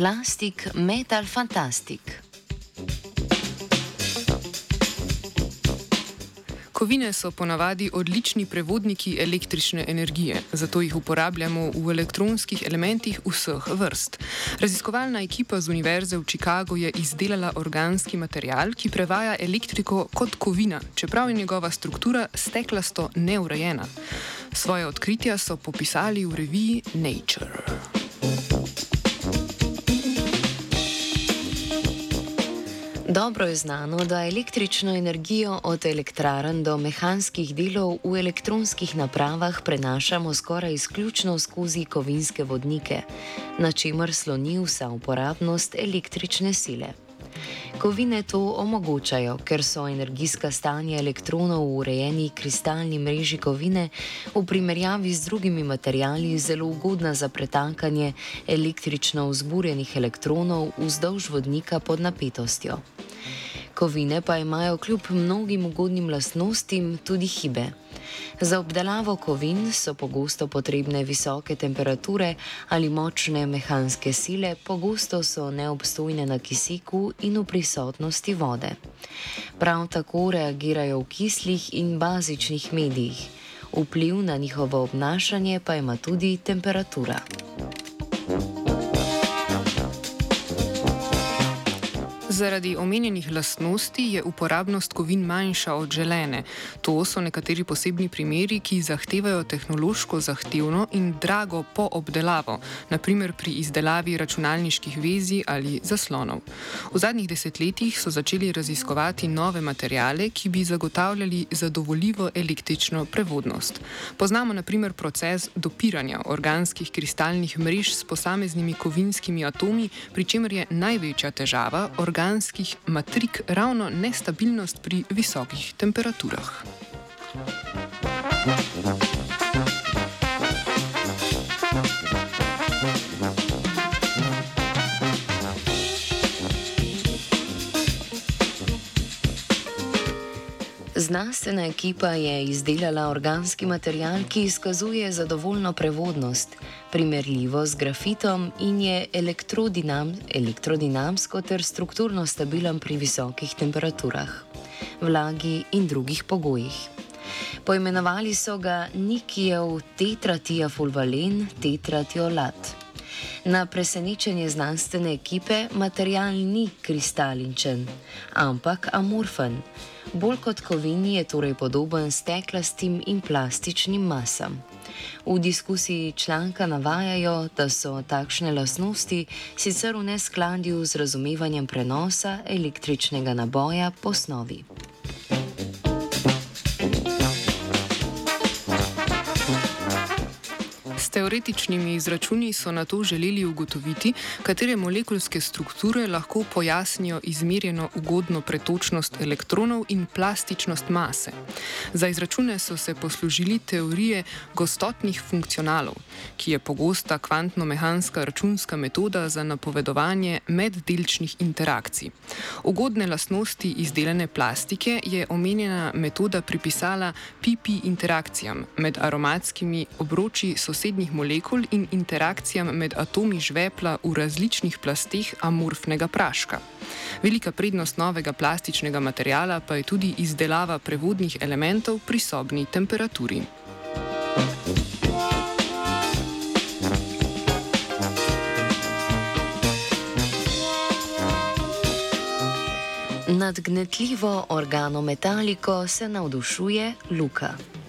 plastik, metal fantastik. Kovine so ponavadi odlični prevodniki električne energije, zato jih uporabljamo v elektronskih elementih vseh vrst. Raziskovalna ekipa z Univerze v Chicagu je izdelala organski material, ki prevaja elektriko kot kovina, čeprav je njegova struktura steklasto neurejena. Svoje odkritja so popisali v reviji Nature. Dobro je znano, da električno energijo od elektrarn do mehanskih delov v elektronskih napravah prenašamo skoraj izključno skozi kovinske vodnike, na čemer sloni vsa uporabnost električne sile. Kovine to omogočajo, ker so energijska stanja elektronov v urejeni kristalni mreži kovine v primerjavi z drugimi materijali zelo ugodna za pretankanje električno vzburjenih elektronov vzdolž vodnika pod napetostjo. Kovine pa imajo kljub mnogim ugodnim lastnostim tudi hibe. Za obdelavo kovin so pogosto potrebne visoke temperature ali močne mehanske sile, pogosto so neobstojne na kisiku in v prisotnosti vode. Prav tako reagirajo v kislih in bazičnih medijih. Vpliv na njihovo obnašanje pa ima tudi temperatura. Zaradi omenjenih lastnosti je uporabnost kovin manjša od želene. To so nekateri posebni primeri, ki zahtevajo tehnološko zahtevno in drago poobdelavo, naprimer pri izdelavi računalniških vezi ali zaslonov. V zadnjih desetletjih so začeli raziskovati nove materijale, ki bi zagotavljali zadovoljivo električno prevodnost. Poznamo naprimer proces dopiranja organskih kristalnih mrež s posameznimi kovinskimi atomi, pri čemer je največja težava organ organskih matrik ravno nestabilnost pri visokih temperaturah. Znanstvena ekipa je izdelala organski material, ki izkazuje zadovoljno prevodnost primerljivo z grafitom in je elektrodinam, elektrodinamsko ter strukturno stabilen pri visokih temperaturah, vlagi in drugih pogojih. Poimenovali so ga Nikijev tetratiafulvalen tetratiolat. Na presenečenje znanstvene ekipe material ni kristalinčen, ampak amorfen. Bolj kot kovini je torej podoben steklastim in plastičnim masam. V diskusiji članka navajajo, da so takšne lasnosti sicer v neskladju z razumevanjem prenosa električnega naboja po snovi. Teoretičnimi izračuni so na to želeli ugotoviti, katere molekulske strukture lahko pojasnijo izmerjeno ugodno pretočnost elektronov in plastičnost mase. Za izračune so se poslužili teorije gostotnih funkcionalov, ki je pogosta kvantno-mehanska računska metoda za napovedovanje meddelčnih interakcij. Ugodne lastnosti izdelane plastike je omenjena metoda pripisala pipi interakcijam med aromatskimi obroči sosednjih različnih molekul in interakcijam med atomi žvepla v različnih plasteh amorfnega praška. Velika prednost novega plastičnega materijala pa je tudi izdelava prevodnih elementov pri sobni temperaturi. Nad gnetljivo organometaliko se navdušuje Luka.